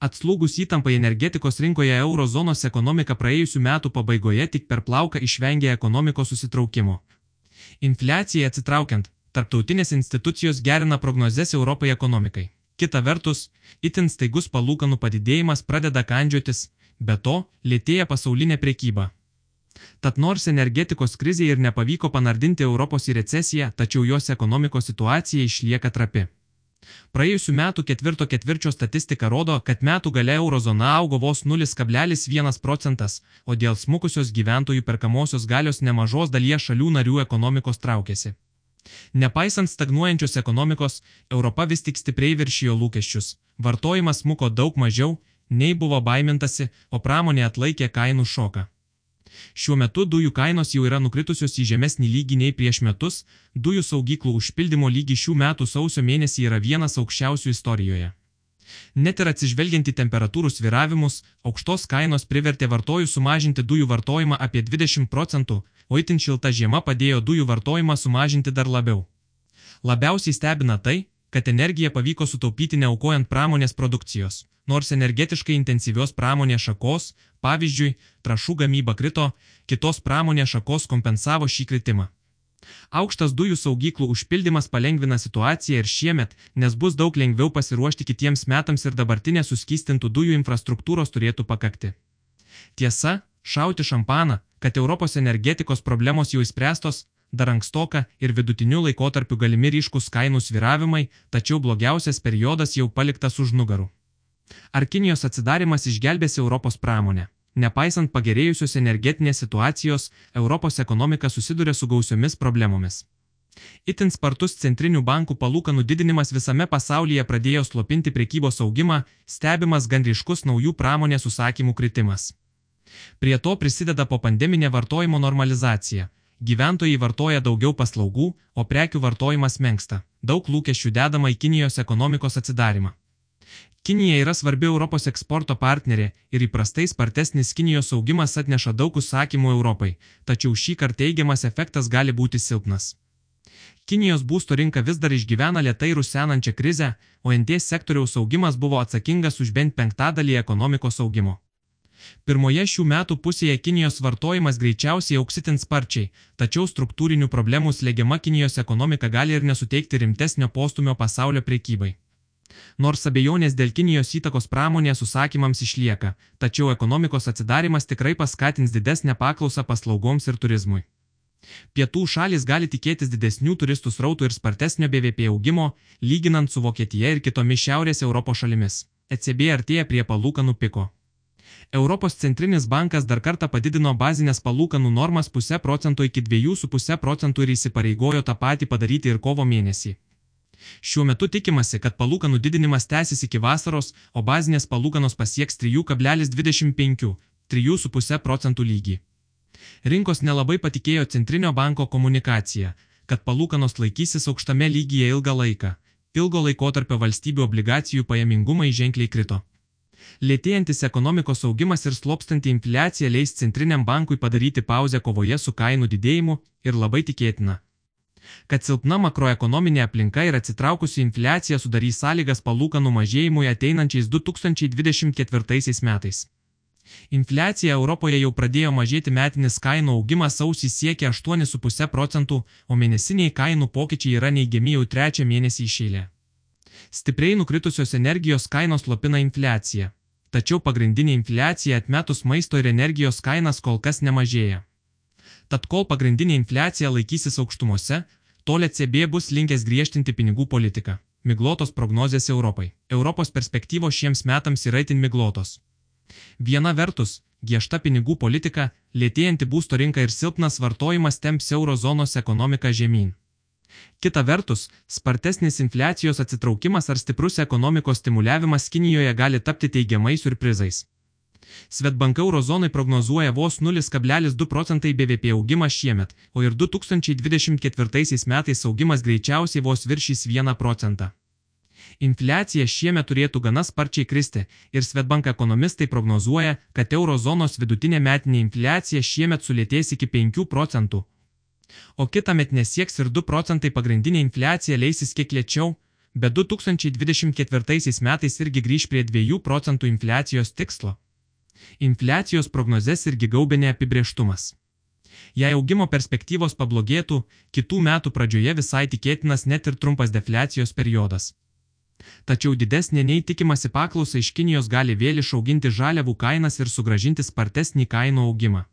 Atslūgus įtampai energetikos rinkoje eurozonos ekonomika praėjusiu metu pabaigoje tik per plauką išvengė ekonomikos susitraukimo. Infliacijai atsitraukiant, tarptautinės institucijos gerina prognozes Europai ekonomikai. Kita vertus, itin staigus palūkanų padidėjimas pradeda kandžiotis, be to lėtėja pasaulinė priekyba. Tad nors energetikos krizė ir nepavyko panardinti Europos į recesiją, tačiau jos ekonomikos situacija išlieka trapi. Praėjusiu metu ketvirto ketvirčio statistika rodo, kad metų gale eurozona augo vos 0,1 procentas, o dėl smukusios gyventojų perkamosios galios nemažos dalies šalių narių ekonomikos traukėsi. Nepaisant stagnuojančios ekonomikos, Europa vis tik stipriai viršijo lūkesčius. Vartojimas smuko daug mažiau, nei buvo baimintasi, o pramonė atlaikė kainų šoką. Šiuo metu dujų kainos jau yra nukritusios į žemesnį lygį nei prieš metus, dujų saugyklų užpildymo lygis šių metų sausio mėnesį yra vienas aukščiausių istorijoje. Net ir atsižvelgiant į temperatūrų sviravimus, aukštos kainos privertė vartojų sumažinti dujų vartojimą apie 20 procentų, o itin šilta žiema padėjo dujų vartojimą sumažinti dar labiau. Labiausiai stebina tai, kad energiją pavyko sutaupyti neaukojant pramonės produkcijos. Nors energetiškai intensyvios pramonės šakos, pavyzdžiui, trašų gamyba krito, kitos pramonės šakos kompensavo šį kritimą. Aukštas dujų saugyklų užpildymas palengvina situaciją ir šiemet, nes bus daug lengviau pasiruošti kitiems metams ir dabartinės suskystintų dujų infrastruktūros turėtų pakakti. Tiesa, šauti šampaną, kad Europos energetikos problemos jau įspręstos, dar ankstoka ir vidutiniu laikotarpiu galimi ryškus kainų sviravimai, tačiau blogiausias periodas jau paliktas už nugarų. Ar Kinijos atsidarimas išgelbės Europos pramonę? Nepaisant pagerėjusios energetinės situacijos, Europos ekonomika susiduria su gausiomis problemomis. Itin spartus centrinių bankų palūkanų didinimas visame pasaulyje pradėjo slopinti prekybos augimą, stebimas gan ryškus naujų pramonės užsakymų kritimas. Prie to prisideda po pandeminė vartojimo normalizacija. Gyventojai vartoja daugiau paslaugų, o prekių vartojimas menksta. Daug lūkesčių dedama į Kinijos ekonomikos atsidarimą. Kinija yra svarbi Europos eksporto partnerė ir įprastai spartesnis Kinijos augimas atneša daug užsakymų Europai, tačiau šį kartą teigiamas efektas gali būti silpnas. Kinijos būsto rinka vis dar išgyvena lietai rusenančią krizę, o NT sektoriaus augimas buvo atsakingas už bent penktadalį ekonomikos augimo. Pirmoje šių metų pusėje Kinijos vartojimas greičiausiai auksitin sparčiai, tačiau struktūrinių problemų slegiama Kinijos ekonomika gali ir nesuteikti rimtesnio postumio pasaulio priekybai. Nors abejonės dėl Kinijos įtakos pramonės užsakymams išlieka, tačiau ekonomikos atsidarimas tikrai paskatins didesnę paklausą paslaugoms ir turizmui. Pietų šalis gali tikėtis didesnių turistų srautų ir spartesnio BVP augimo, lyginant su Vokietija ir kitomis Šiaurės Europos šalimis. ECB artėja prie palūkanų piko. Europos centrinis bankas dar kartą padidino bazinės palūkanų normas pusę procento iki 2,5 procentų ir įsipareigojo tą patį padaryti ir kovo mėnesį. Šiuo metu tikimasi, kad palūkanų didinimas tęsis iki vasaros, o bazinės palūkanos pasieks 3,25-3,5 procentų lygį. Rinkos nelabai patikėjo Centrinio banko komunikaciją, kad palūkanos laikysis aukštame lygyje ilgą laiką. Ilgo laikotarpio valstybių obligacijų pajamingumai ženkliai krito. Lėtėjantis ekonomikos augimas ir slopstanti infliacija leis Centriniam bankui padaryti pauzę kovoje su kainų didėjimu ir labai tikėtina, kad silpna makroekonominė aplinka ir atsitraukusi infliacija sudarys sąlygas palūkanų mažėjimui ateinančiais 2024 metais. Infliacija Europoje jau pradėjo mažėti metinis kainų augimas sausį siekia 8,5 procentų, o mėnesiniai kainų pokyčiai yra neigiami jau trečią mėnesį išėlė. Stipriai nukritusios energijos kainos lopina infliaciją. Tačiau pagrindinė infliacija atmetus maisto ir energijos kainas kol kas nemažėja. Tad kol pagrindinė infliacija laikysis aukštumose, tol ECB bus linkęs griežtinti pinigų politiką. Miglotos prognozės Europai. Europos perspektyvos šiems metams yra itin miglotos. Viena vertus, griežta pinigų politika, lėtėjanti būsto rinka ir silpnas vartojimas temps eurozonos ekonomiką žemyn. Kita vertus, spartesnis infliacijos atsitraukimas ar stiprus ekonomikos stimuliavimas Kinijoje gali tapti teigiamais surprizais. Svetbank eurozonai prognozuoja vos 0,2 procentai BVP augimą šiemet, o ir 2024 metais augimas greičiausiai vos viršys 1 procentą. Infliacija šiemet turėtų gana sparčiai kristi ir Svetbank ekonomistai prognozuoja, kad eurozonos vidutinė metinė infliacija šiemet sulėtės iki 5 procentų. O kitą met nesieks ir 2 procentai pagrindinė infliacija leisis kiek lėčiau, bet 2024 metais irgi grįž prie 2 procentų infliacijos tikslo. Infliacijos prognozes irgi gaubė neapibrieštumas. Jei augimo perspektyvos pablogėtų, kitų metų pradžioje visai tikėtinas net ir trumpas defliacijos periodas. Tačiau didesnė nei tikimasi paklausa iš Kinijos gali vėl išauginti žaliavų kainas ir sugražinti spartesnį kainų augimą.